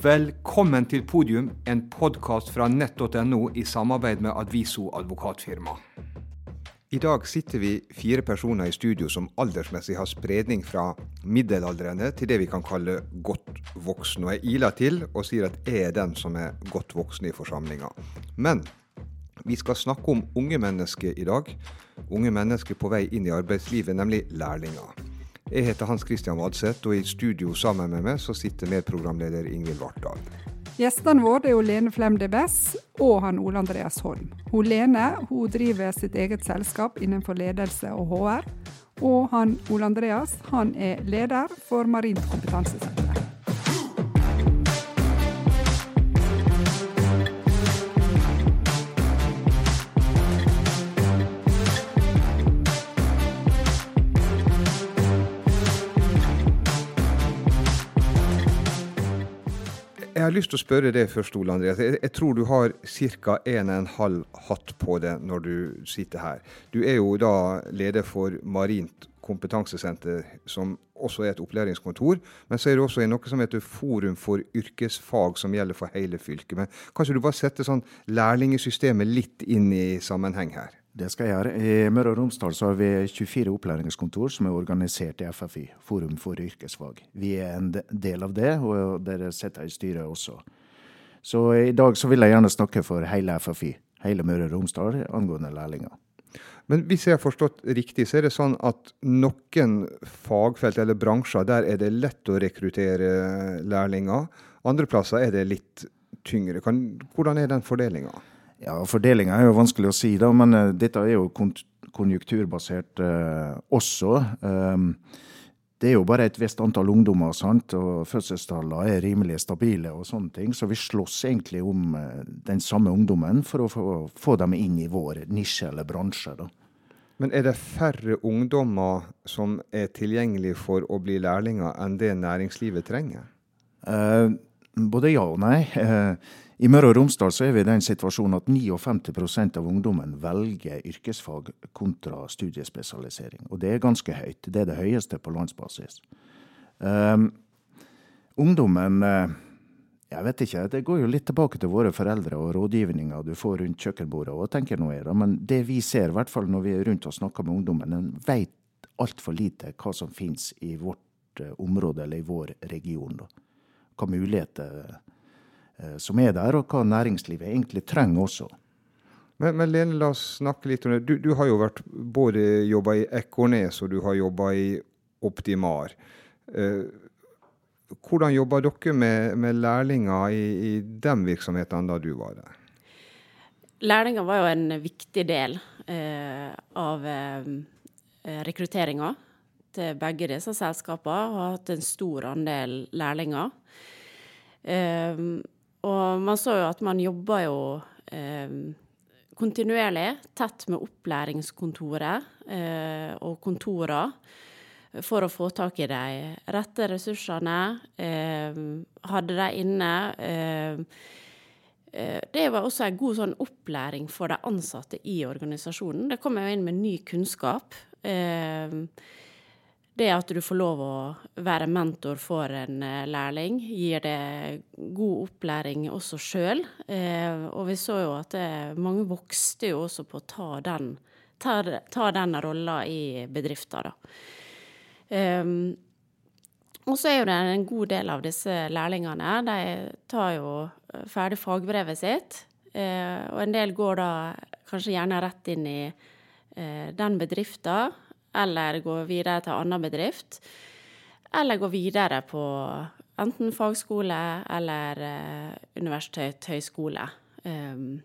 Velkommen til podium, en podkast fra nett.no i samarbeid med Adviso advokatfirma. I dag sitter vi fire personer i studio som aldersmessig har spredning fra middelaldrende til det vi kan kalle godt voksen. Og jeg iler til og sier at jeg er den som er godt voksen i forsamlinga. Men vi skal snakke om unge mennesker i dag. Unge mennesker på vei inn i arbeidslivet, nemlig lærlinger. Jeg heter Hans Christian Vadseth, og i studio sammen med meg så sitter medprogramleder Ingvild Vartdal. Gjestene våre er Lene Flem DBS og han Ole Andreas Holm. Hun Lene hun driver sitt eget selskap innenfor ledelse og HR. Og han Ole Andreas han er leder for Marint kompetansesenter. Har lyst til å spørre deg først, Ole Andreas. Jeg, jeg tror du har ca. en og en halv hatt på deg når du sitter her. Du er jo da leder for Marint kompetansesenter, som også er et opplæringskontor. Men så er du også noe som heter Forum for yrkesfag, som gjelder for hele fylket. Men kanskje du bare setter sånn lærlingesystemet litt inn i sammenheng her? Det skal jeg gjøre. I Møre og Romsdal har vi 24 opplæringskontor som er organisert i FFI, Forum for yrkesfag. Vi er en del av det, og dere sitter i styret også. Så i dag så vil jeg gjerne snakke for hele FFI, hele Møre og Romsdal, angående lærlinger. Men hvis jeg har forstått riktig, så er det sånn at noen fagfelt eller bransjer, der er det lett å rekruttere lærlinger. Andre plasser er det litt tyngre. Hvordan er den fordelinga? Ja, Fordelinga er jo vanskelig å si, da, men uh, dette er jo konjunkturbasert uh, også. Um, det er jo bare et visst antall ungdommer, sant? og fødselstallene er rimelig stabile. og sånne ting, Så vi slåss egentlig om uh, den samme ungdommen for å få, få, dem inn i vår nisje eller bransje. da. Men er det færre ungdommer som er tilgjengelige for å bli lærlinger enn det næringslivet trenger? Både ja og nei. I Møre og Romsdal så er vi i den situasjonen at 59% av ungdommen velger yrkesfag kontra studiespesialisering. Og det er ganske høyt. Det er det høyeste på landsbasis. Um, ungdommen uh, Jeg vet ikke. Det går jo litt tilbake til våre foreldre og rådgivninga du får rundt kjøkkenbordet. og tenker noe er det. Men det vi ser, i hvert fall når vi er rundt og snakker med ungdommen, den veit altfor lite hva som finnes i vårt uh, område eller i vår region. Da. Hva muligheter Eh, som er der, og hva næringslivet egentlig trenger også. Men, men Lene, la oss snakke litt om det. Du, du har jo vært både jobba i Ekornes og du har jobba i Optimar. Eh, hvordan jobba dere med, med lærlinger i, i de virksomhetene da du var der? Lærlinger var jo en viktig del eh, av eh, rekrutteringa til begge disse selskapene. Har hatt en stor andel lærlinger. Eh, og man så jo at man jobba jo eh, kontinuerlig tett med opplæringskontoret eh, og kontorer for å få tak i de rette ressursene. Eh, hadde de inne. Eh, eh, det var også en god sånn opplæring for de ansatte i organisasjonen. Det kom jo inn med ny kunnskap. Eh, det at du får lov å være mentor for en eh, lærling, gir det god opplæring også sjøl. Eh, og vi så jo at det, mange vokste jo også på å ta den, ta, ta den rolla i bedrifter, da. Um, og så er jo det en god del av disse lærlingene. De tar jo ferdig fagbrevet sitt. Eh, og en del går da kanskje gjerne rett inn i eh, den bedrifta eller gå videre til annen bedrift. Eller gå videre på enten fagskole eller uh, universitet, høyskole. Um,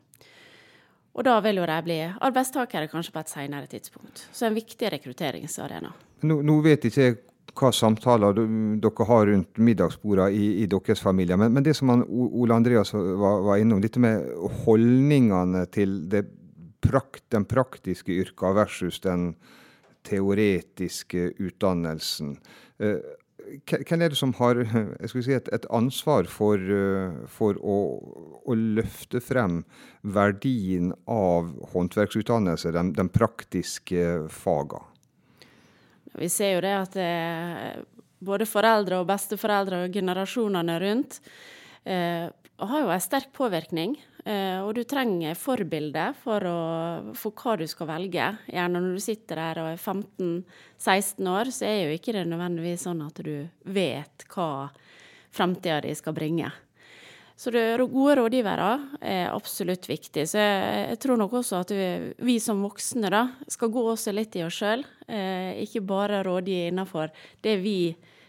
og da vil jo de bli arbeidstakere kanskje på et senere tidspunkt. Så en viktig rekrutteringsarena. Nå, nå vet ikke jeg hva samtaler dere har rundt middagsbordene i, i, deres familie, men, men, det som han, Ole Andreas var, var innom, dette med holdningene til det, den praktiske yrka versus den teoretiske utdannelsen. Eh, hvem er det som har si, et, et, ansvar for, eh, for å, å, løfte frem verdien av håndverksutdannelse, de, de praktiske fagene? Vi ser jo det at det både foreldre og besteforeldre og generasjonene rundt eh, har jo en sterk påvirkning. Eh, og du trenger forbilder for, for hva du skal velge. Gjerne når du sitter der og er 15-16 år, så er jo ikke det nødvendigvis sånn at du vet hva framtida di skal bringe. Så det, gode rådgivere er absolutt viktig. Så jeg, jeg tror nok også at vi, vi, som voksne da, skal gå også litt i oss sjøl. Eh, ikke bare rådgi innenfor det vi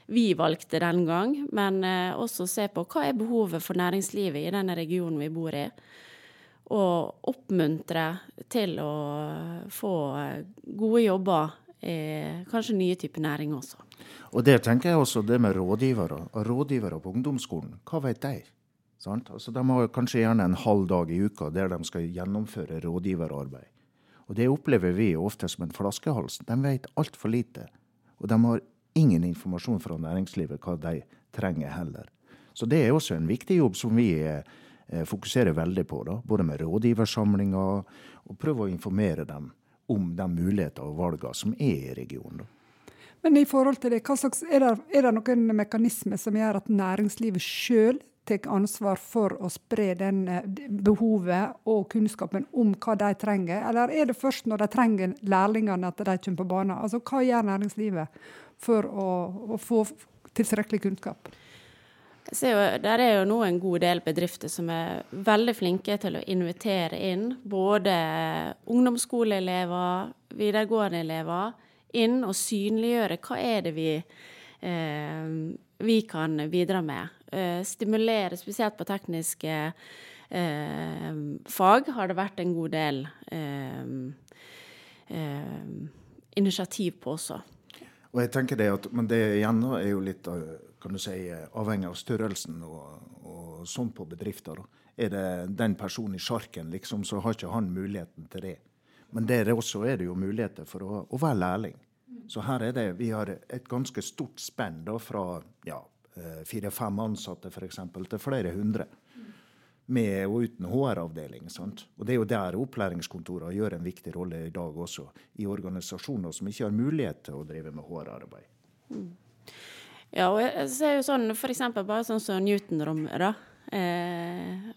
vi valgte den gang, men eh, også se på hva er behovet for næringslivet i denne regionen vi bor i. Og oppmuntre til å få eh, gode jobber i kanskje nye typer næring også. Og det tenker jeg også, det med rådgivere. Rådgivere på ungdomsskolen, hva vet de? Altså, de har kanskje gjerne en halv dag i uka der de skal gjennomføre rådgiverarbeid. Og det opplever vi ofte som en flaskehals. De vet altfor lite. Og de har ingen informasjon fra næringslivet hva de trenger heller. Så det er også en viktig jobb som vi eh, fokuserer veldig på. Da. Både med rådgiversamlinger og prøve å informere dem om de muligheter og valgene som er i regionen. Men i forhold til det, slags, er, det, er det noen mekanismer som gjør at næringslivet sjøl tar ansvar for å spre den eh, behovet og kunnskapen om hva de trenger? Eller er det først når de trenger lærlingene at de kommer på banen? Altså, hva gjør næringslivet for å, å få tilstrekkelig kunnskap? Jo, der er jo nå en god del bedrifter som er veldig flinke til å invitere inn både ungdomsskoleelever, videregående elever, inn og synliggjøre hva er det vi, eh, vi kan bidra med. Eh, stimulere, spesielt på tekniske eh, fag, har det vært en god del eh, eh, initiativ på også. Og jeg tenker det at, Men det igjen er jo litt kan du si, avhengig av størrelsen og, og sånn på bedrifter. Er det den personen i sjarken, liksom, så har ikke han muligheten til det. Men der også er det jo muligheter for å, å være lærling. Så her er det, vi har et ganske stort spenn da, fra ja, eh, fire-fem ansatte for eksempel, til flere hundre med og uten HR-avdeling. Og Det er jo der opplæringskontorene gjør en viktig rolle i dag også, i organisasjoner som ikke har mulighet til å drive med HR-arbeid. Ja, og jeg ser jo sånn f.eks. bare sånn som Newton-rommet, da. Eh,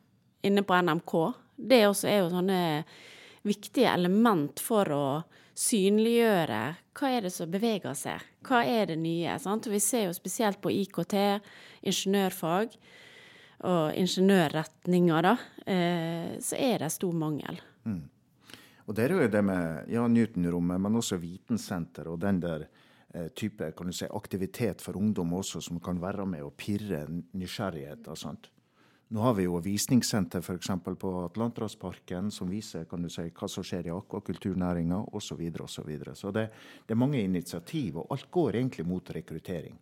inne på NMK. Det også er jo sånne viktige element for å synliggjøre hva er det som beveger seg. Hva er det nye? Sant? Vi ser jo spesielt på IKT, ingeniørfag og ingeniørretninger, da, eh, så er det stor mangel. Mm. Og det er jo det med ja, Newton-rommet, men også vitensenter og den der eh, type kan du si, aktivitet for ungdom også, som kan være med å pirre nysgjerrigheter. sant? Nå har vi jo visningssenter f.eks. på Atlanterhavsparken, som viser kan du si, hva som skjer i akvakulturnæringa osv. Så, videre, og så, videre. så det, det, er mange initiativ, og alt går egentlig mot rekruttering.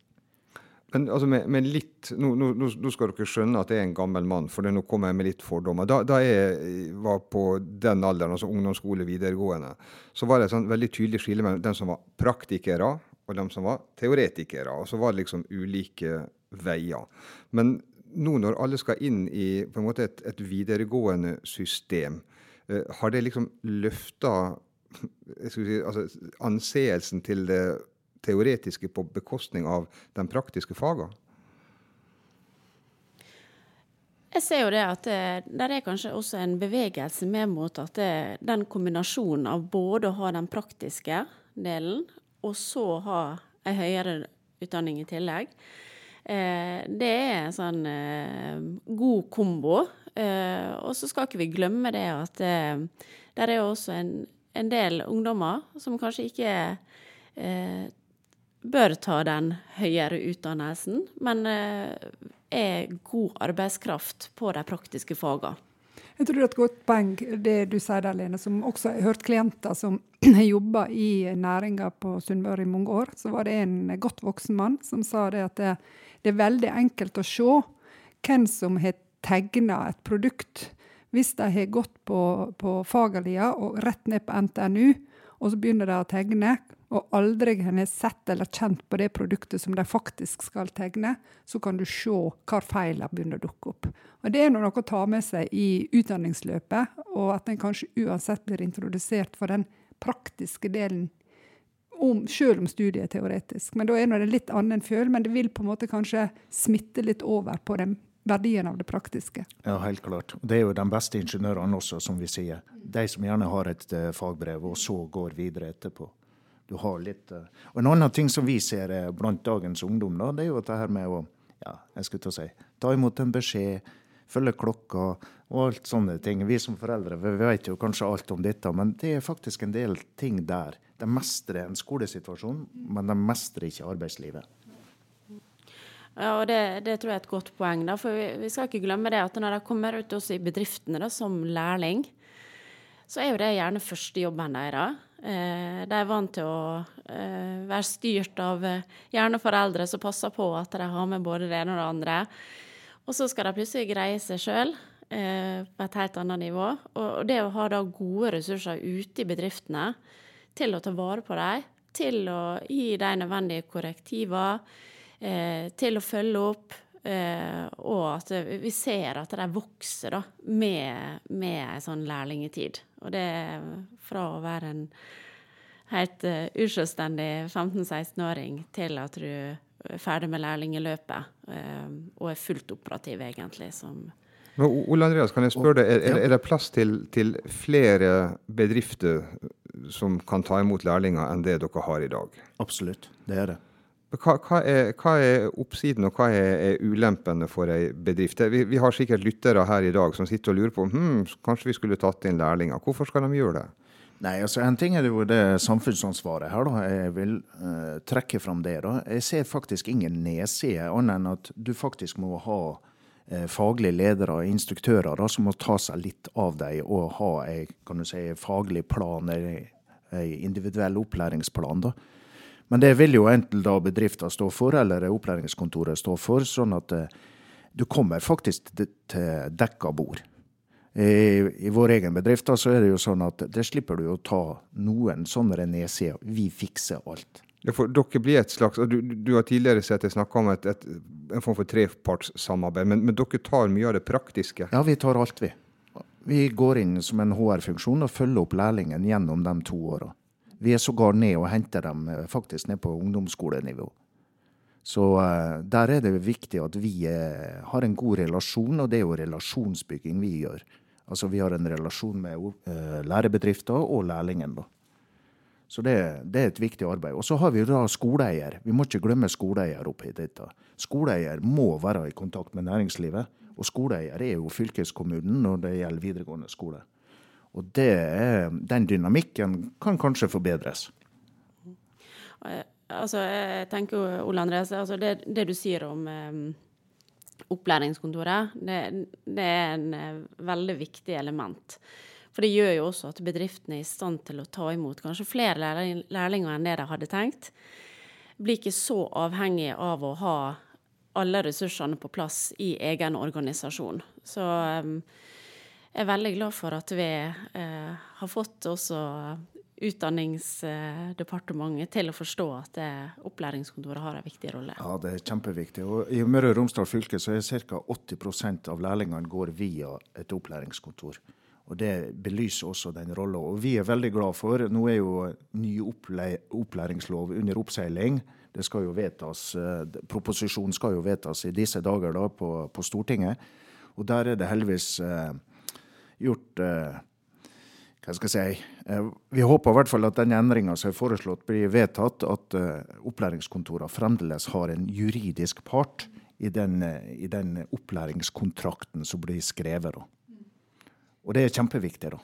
Men altså med, med litt, nå, nå, nå, skal dere skjønne at jeg er en gammel mann, for nå kommer jeg med litt fordommer. Da, da, jeg var på den alderen, altså ungdomsskole, videregående, så var det et veldig tydelig skille mellom dem som var praktikere, og dem som var teoretikere. Og så var det liksom ulike veier. Men nå når alle skal inn i på en måte et, et videregående system, eh, har det liksom løfta si, altså, anseelsen til det teoretiske på bekostning av den praktiske fagene? Jeg ser jo det at det, der er kanskje også en bevegelse med mot at det, den kombinasjonen av både å ha den praktiske delen, og så ha en høyere utdanning i tillegg, eh, det er en sånn eh, god kombo. Eh, og så skal ikke vi glemme det at eh, der er også en, en del ungdommer som kanskje ikke eh, bør ta den høyere utdannelsen, men eh, er god arbeidskraft på de praktiske fagene. Jeg tror det er et godt poeng det du sier der, Lene, som også har hørt klienter som har jobba i næringa på Sunnmøre i mange år. Så var det en godt voksen mann som sa det at det, det er veldig enkelt å se hvem som har tegna et produkt. Hvis de har gått på, på Fagerlia og rett ned på NTNU, og så begynner de å tegne, og aldri har sett eller kjent på det produktet som de faktisk skal tegne, så kan du se hvor feilene begynner å dukke opp. Og Det er noe å ta med seg i utdanningsløpet, og at en kanskje uansett blir introdusert for den praktiske delen, om, selv om studiet er teoretisk. Men da er det litt annen følelse, men det vil på en måte kanskje smitte litt over på den verdien av det praktiske. Ja, helt klart. Det er jo de beste ingeniørene også, som vi sier. De som gjerne har et uh, fagbrev, og så går videre etterpå. Du har litt... Uh... Og En annen ting som vi ser uh, blant dagens ungdom, da, det er jo dette her med å ja, jeg skulle ta, si, ta imot en beskjed, følge klokka og alt sånne ting. Vi som foreldre vi vet jo kanskje alt om dette, men det er faktisk en del ting der. De mestrer en skolesituasjon, men de mestrer ikke arbeidslivet. Ja, og det, det, tror jeg er et godt poeng. Da, for vi, vi, skal ikke glemme det at når de kommer ut også i bedriftene da, som lærling, så er jo det gjerne førstejobben deres. Eh, de er vant til å eh, være styrt av eh, gjerne foreldre som passer på at de har med både det ene og det andre. Og så skal de plutselig greie seg sjøl på et helt annet nivå. Og det å ha da gode ressurser ute i bedriftene til å ta vare på dem, til å gi de nødvendige korrektiver, eh, til å følge opp. Eh, og at vi ser at de vokser da, med, med en sånn lærlingetid. Og det er fra å være en helt uh, uselvstendig 15-16-åring til at du er ferdig med lærlingeløpet uh, og er fullt operativ, egentlig, som men Ole Andreas, kan jeg spørre deg, er, er det plass til, til, flere bedrifter som kan ta imot lærlinger enn det dere har i dag? Absolutt, det er det. Hva, hva, er, hva, er, oppsiden og hva er, er ulempene for ei bedrift? Vi, vi, har sikkert lyttere her i dag som sitter og lurer på hm, kanskje vi skulle tatt inn lærlinger. Hvorfor skal de gjøre det? Nei, altså En ting er jo det samfunnsansvaret her. da. Jeg vil uh, trekke fram det. da. Jeg ser faktisk ingen nedside, annet enn at du faktisk må ha uh, faglige ledere og instruktører da, som må ta seg litt av dem og ha en kan du si, faglig plan, en individuell opplæringsplan. da men det vil jo enten da bedrifter stå for, eller opplæringskontoret stå for, sånn at eh, du kommer faktisk til dekka bord. I, I, vår egen bedrift så er det jo sånn at det slipper du å ta noen sånne nedsider. Vi fikser alt. Ja, for dere blir et slags, du, du har tidligere sett jeg snakka om et, et, en form for trepartssamarbeid, men, men, dere tar mye av det praktiske? Ja, vi tar alt, vi. Vi går inn som en HR-funksjon og følger opp lærlingen gjennom de to åra. Vi er sågar ned og henter dem eh, faktisk ned på ungdomsskolenivå. Så uh, der er det viktig at vi uh, har en god relasjon, og det er jo relasjonsbygging vi gjør. Altså vi har en relasjon med uh, lærebedrifter og lærlingen, da. Så det, det, er et viktig arbeid. Og så har vi da skoleeier. Vi må ikke glemme skoleeier oppi dette. Skoleeier må være i kontakt med næringslivet, og skoleeier er jo fylkeskommunen når det gjelder videregående skole. Og det, den dynamikken kan kanskje forbedres. Altså, jeg tenker Ole Andreas, altså det, det, du sier om um, opplæringskontoret, det, det, er en uh, veldig viktig element. For det gjør jo også at bedriftene er i stand til å ta imot kanskje flere lærlinger enn det de hadde tenkt. Blir ikke så avhengig av å ha alle ressursene på plass i egen organisasjon. Så um, jeg er veldig glad for at vi eh, har fått også Utdanningsdepartementet til å forstå at opplæringskontoret har en viktig rolle. Ja, det er kjempeviktig. Og I Møre og Romsdal fylke så er ca. 80% av lærlingene går via et opplæringskontor. Og Det belyser også den rolla. Og vi er veldig glad for Nå er jo ny opplæringslov under oppseiling. Det skal jo vedtas, eh, Proposisjonen skal jo vedtas i disse dager da på, på Stortinget. Og der er det heldigvis eh, gjort eh, hva skal jeg si, eh, Vi håper i hvert fall at den endringa som er foreslått, blir vedtatt. At uh, opplæringskontorene fremdeles har en juridisk part i den, i den opplæringskontrakten som blir skrevet. Da. Og det er kjempeviktig. da.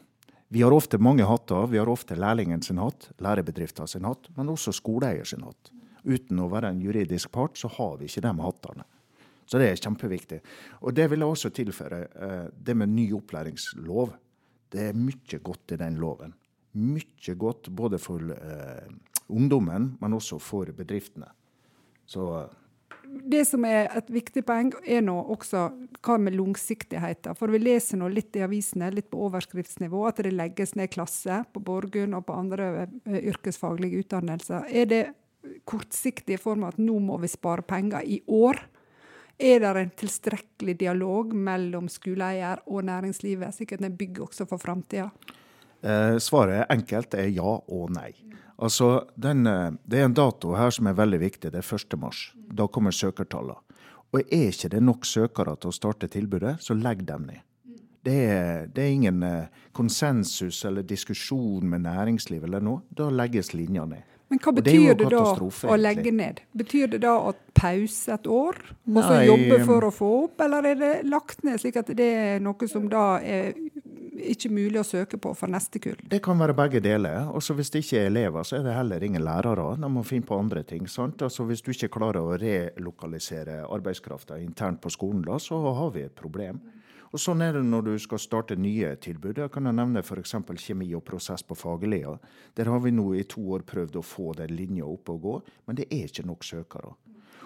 Vi har ofte mange hatter. Vi har ofte lærlingen sin hatt, lærebedriften sin hatt, men også skoleeier sin hatt. Uten å være en juridisk part, så har vi ikke de hattene. Så det er kjempeviktig. Og det vil jeg også tilføre. Eh, det med ny opplæringslov. Det er mye godt i den loven. Mye godt både for eh, ungdommen, men også for bedriftene. Så det som er et viktig poeng, er nå også hva med langsiktigheten. For vi leser nå litt i avisene, litt på overskriftsnivå, at det legges ned klasser på Borgund og på andre uh, yrkesfaglige utdannelser. Er det kortsiktig i form av at nå må vi spare penger i år? Er det en tilstrekkelig dialog mellom skoleeier og næringslivet, slik at den bygger også for framtida? Eh, svaret er enkelt, er ja og nei. Altså, den, eh, Det er en dato her som er veldig viktig. Det er 1. mars. Da kommer søkertallene. Og er ikke det nok søkere til å starte tilbudet, så legg dem ned. Det er, det er ingen eh, konsensus eller diskusjon med næringslivet eller noe. Da legges linja ned. Men hva betyr det det, da å legge ned? Betyr det da å pause et år, og så jobbe um, for å få opp, eller er det lagt ned slik at det er noe som da er ikke mulig å søke på for neste kull? Det kan være begge deler. Også hvis det ikke er elever, så er det heller ingen lærere. De må finne på andre ting. sant? Altså Hvis du ikke klarer å relokalisere arbeidskrafta internt på skolen, da, så har vi et problem. Og Sånn er det når du skal starte nye tilbud. Jeg kan nevne f.eks. kjemi og prosess på Fagerlia. Der har vi nå i to år prøvd å få den linja opp og gå, men det er ikke nok søkere.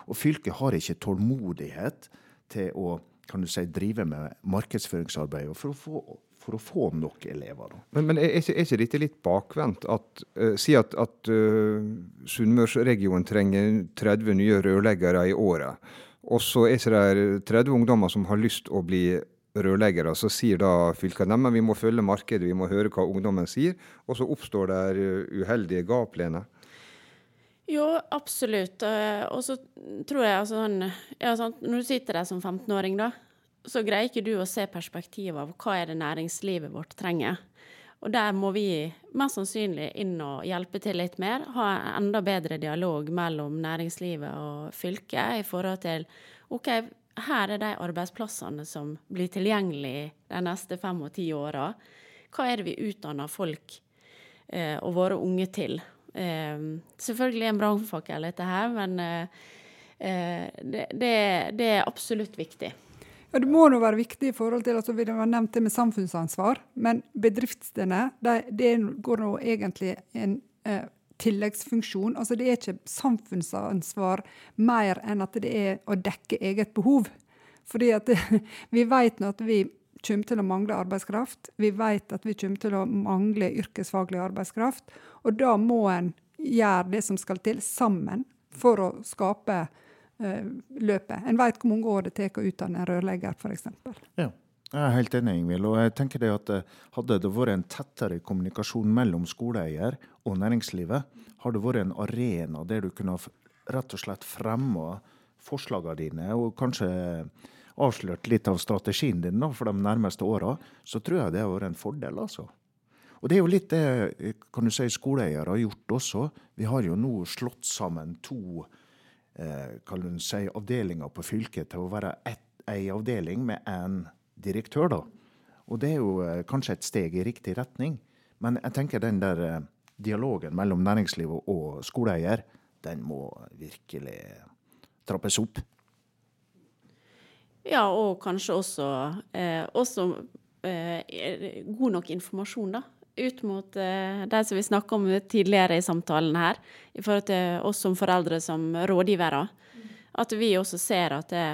Og fylket har ikke tålmodighet til å kan du si, drive med markedsføringsarbeid for å få, for å få nok elever. da. Men, men er, ikke, er ikke dette litt bakvendt? At, eh, si at, at uh, Sunnmørsregionen trenger 30 nye rørleggere i året. Og så er ikke det 30 ungdommer som har lyst å bli rørleggere. Så sier da fylket at vi må følge markedet, vi må høre hva ungdommen sier. Og så oppstår det eh, uheldige gap, Lene. Jo, absolutt. Og så tror jeg altså sånn ja, Når du sitter der som 15-åring, da, så greier ikke du å se perspektivet av hva er det næringslivet vårt trenger. Og der må vi mest sannsynlig inn og hjelpe til litt mer. Ha en enda bedre dialog mellom næringslivet og fylket i forhold til OK, her er de arbeidsplassene som blir tilgjengelige de neste fem og ti åra. Hva er det vi utdanner folk eh, og våre unge til? Eh, selvfølgelig en brannfakkel, dette her, men eh, eh, det, det, det er absolutt viktig. Ja, Det må nå være viktig i forhold til altså Vi har nevnt det med samfunnsansvar, men bedriftene de, det går nå egentlig en eh, tilleggsfunksjon. Altså Det er ikke samfunnsansvar mer enn at det er å dekke eget behov. Fordi at det, vi vet nå at vi kommer til å mangle arbeidskraft. Vi vet at vi kommer til å mangle yrkesfaglig arbeidskraft. Og da må en gjøre det som skal til, sammen, for å skape løpet. En vet hvor mange år det tar å utdanne en rørlegger, f.eks. Jeg er helt enig, Ingvild. Og jeg tenker det at eh, hadde det vært en tettere kommunikasjon mellom skoleeier og næringslivet, har det vært en arena der du kunne rett og slett fremma forslagene dine, og kanskje avslørt litt av strategien din da, for de nærmeste åra, så tror jeg det har vært en fordel, altså. Og det er jo litt det eh, kan du si, skoleeiere har gjort også. Vi har jo nå slått sammen to eh, si, avdelinger på fylket til å være ei avdeling med én direktør. da. Og det er jo eh, kanskje et steg i riktig retning. Men jeg tenker den der eh, dialogen mellom næringslivet og skoleeier, den må virkelig trappes opp. Ja, og kanskje også, eh, også god nok informasjon, da. Ut mot eh, de som vi snakka om tidligere i samtalen her, i forhold til oss som foreldre, som rådgivere. At vi også ser at det,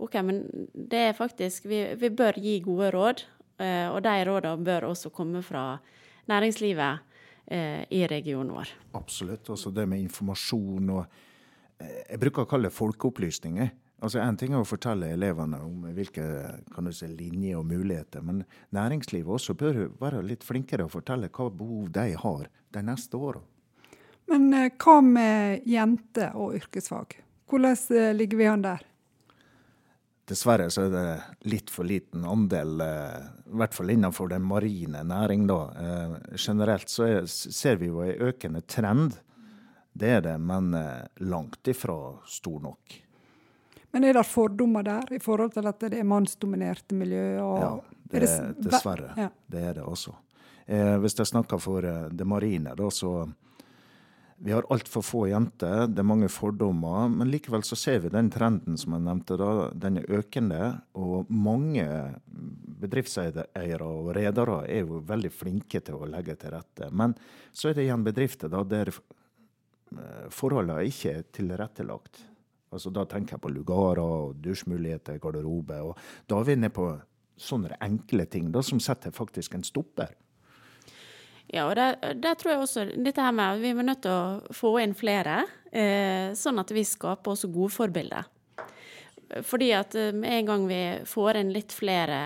OK, men det er faktisk Vi, vi bør gi gode råd, eh, og de rådene bør også komme fra næringslivet eh, i regionen vår. Absolutt. Også det med informasjon og eh, Jeg bruker å kalle det folkeopplysning. Altså En ting er å fortelle elevene om hvilke kan du si, linjer og muligheter, men næringslivet også bør være litt flinkere å fortelle hva behov de har de neste åra. Men eh, hva med jenter og yrkesfag? Hvordan eh, ligger vi an der? Dessverre så er det litt for liten andel, eh, i hvert fall innenfor den marine næring. da. Generelt så er, ser vi jo en økende trend. Det er det, men langt ifra stor nok. Men er det fordommer der, i forhold til at det er mannsdominerte miljø? Og Ja, det er er dessverre. Ja. Det er det også. Eh, hvis jeg snakker for eh, det marine, da, så Vi har altfor få jenter, det er mange fordommer. Men likevel så ser vi den trenden som jeg nevnte, da. Den er økende. Og mange bedriftseiere og redere er jo veldig flinke til å legge til rette. Men så er det igjen bedrifter da, der eh, forholdene ikke er tilrettelagt. Altså, da tenker jeg på lugarer og dusjmuligheter, garderobe. og Da er vi inne på sånne enkle ting da, som setter faktisk en stopper. Ja, og der tror jeg også dette her med vi er nødt til å få inn flere, eh, sånn at vi skaper også gode forbilder. Fordi at eh, med en gang vi får inn litt flere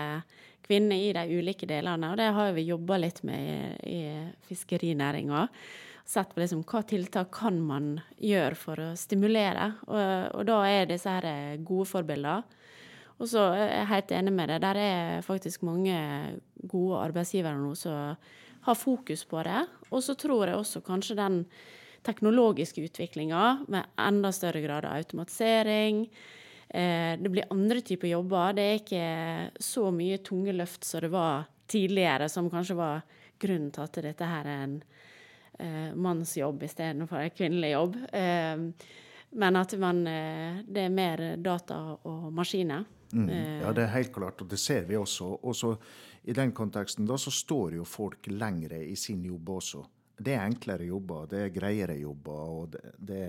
kvinner i de ulike delene, og det har vi jobba litt med i, i fiskerinæringa, sett på liksom, hva tiltak kan man gjøre for å stimulere. Og, og da er disse her gode forbilder. Og så er jeg helt enig med deg. Der er faktisk mange gode arbeidsgivere nå som har fokus på det. Og så tror jeg også kanskje den teknologiske utviklinga med enda større grad av automatisering. Eh, det blir andre typer jobber. Det er ikke så mye tunge løft som det var tidligere, som kanskje var grunnen til at dette her er en eh, mannsjobb istedenfor en kvinnelig jobb. Eh, men at man, eh, det er mer data og maskiner. Mm. Ja, det er helt klart, og det ser vi også. Også I den konteksten da så står jo folk lengre i sin jobb også. Det er enklere jobber, det er greiere jobber, og det, det,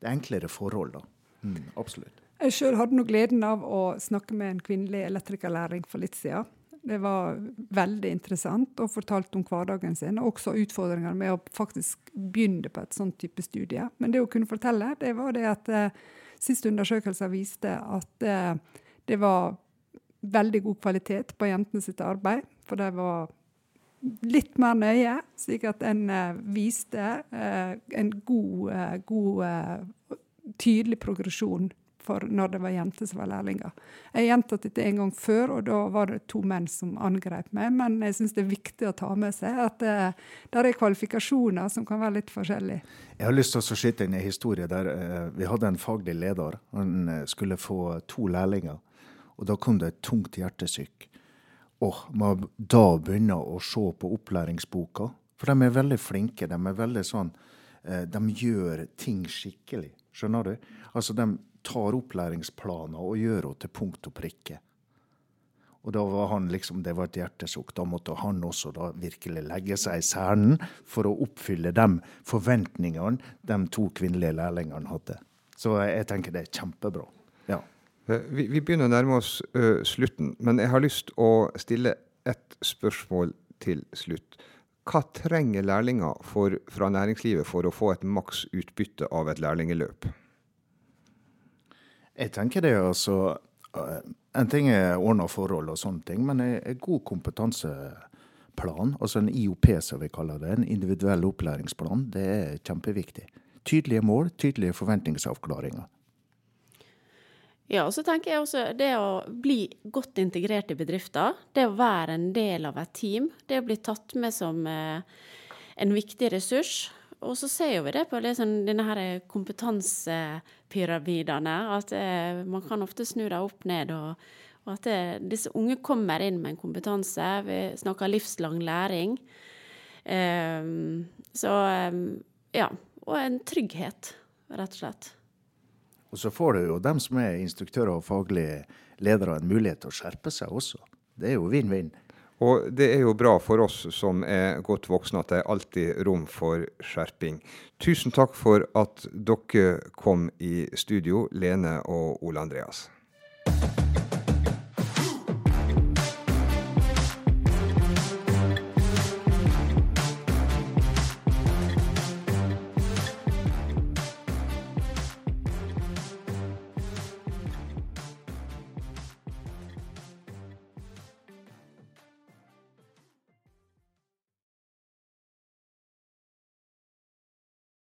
det er, enklere forhold. da. Mm, absolutt. Jeg sjøl hadde nå gleden av å snakke med en kvinnelig elektrikerlæring for litt siden. Det var veldig interessant og fortalte om hverdagen sin, og også utfordringene med å faktisk begynne på et sånt type studie. Men det hun kunne fortelle, det var det at eh, siste undersøkelser viste at eh, det var veldig god kvalitet på jentene sitt arbeid, for de var litt mer nøye, slik at en eh, viste uh, en god, uh, god tydelig progresjon for når det var jenter som var lærlinger. Jeg har gjentatt dette en gang før, og da var det to menn som angrep meg. Men jeg syns det er viktig å ta med seg at det, der er kvalifikasjoner som kan være litt forskjellige. Jeg har lyst til å skyte inn en historie der vi hadde en faglig leder. Han skulle få to lærlinger. Og da kom det et tungt hjertesykk. Og man da begynner å se på opplæringsboka, for de er veldig flinke. De er veldig sånn eh, De gjør ting skikkelig. Skjønner du? Altså, de tar opplæringsplaner og gjør henne til punkt og prikke. Og da var han liksom, Det var et hjertesukk. Da måtte han også da virkelig legge seg i selen for å oppfylle de forventningene de to kvinnelige lærlingene hadde. Så jeg tenker det er kjempebra. Ja. Eh, vi, vi, begynner å nærme oss uh, slutten, men jeg har lyst å stille et spørsmål til slutt. Hva trenger lærlinger for, fra næringslivet for å få et maks utbytte av et lærlingeløp? Jeg tenker det altså En ting er ordna forhold og sånne ting, men en god kompetanseplan, altså en IOP som vi kaller det, en individuell opplæringsplan, det er kjempeviktig. Tydelige mål, tydelige forventningsavklaringer. Ja, og så tenker jeg også det å bli godt integrert i bedrifter, det å være en del av et team, det å bli tatt med som eh, en viktig ressurs. Og så ser vi det på liksom, denne her kompetansepyramidene, at eh, man kan ofte snu det opp ned. og, og at det, disse unge kommer inn med en kompetanse. Vi snakker livslang læring. Um, så um, ja. Og en trygghet, rett og slett. Og så får du jo dem som er instruktører og faglige ledere, en mulighet til å skjerpe seg også. Det er jo vinn-vinn. Og det er jo bra for oss som er godt voksne at det er alltid rom for skjerping. Tusen takk for at dere kom i studio, Lene og Ole Andreas.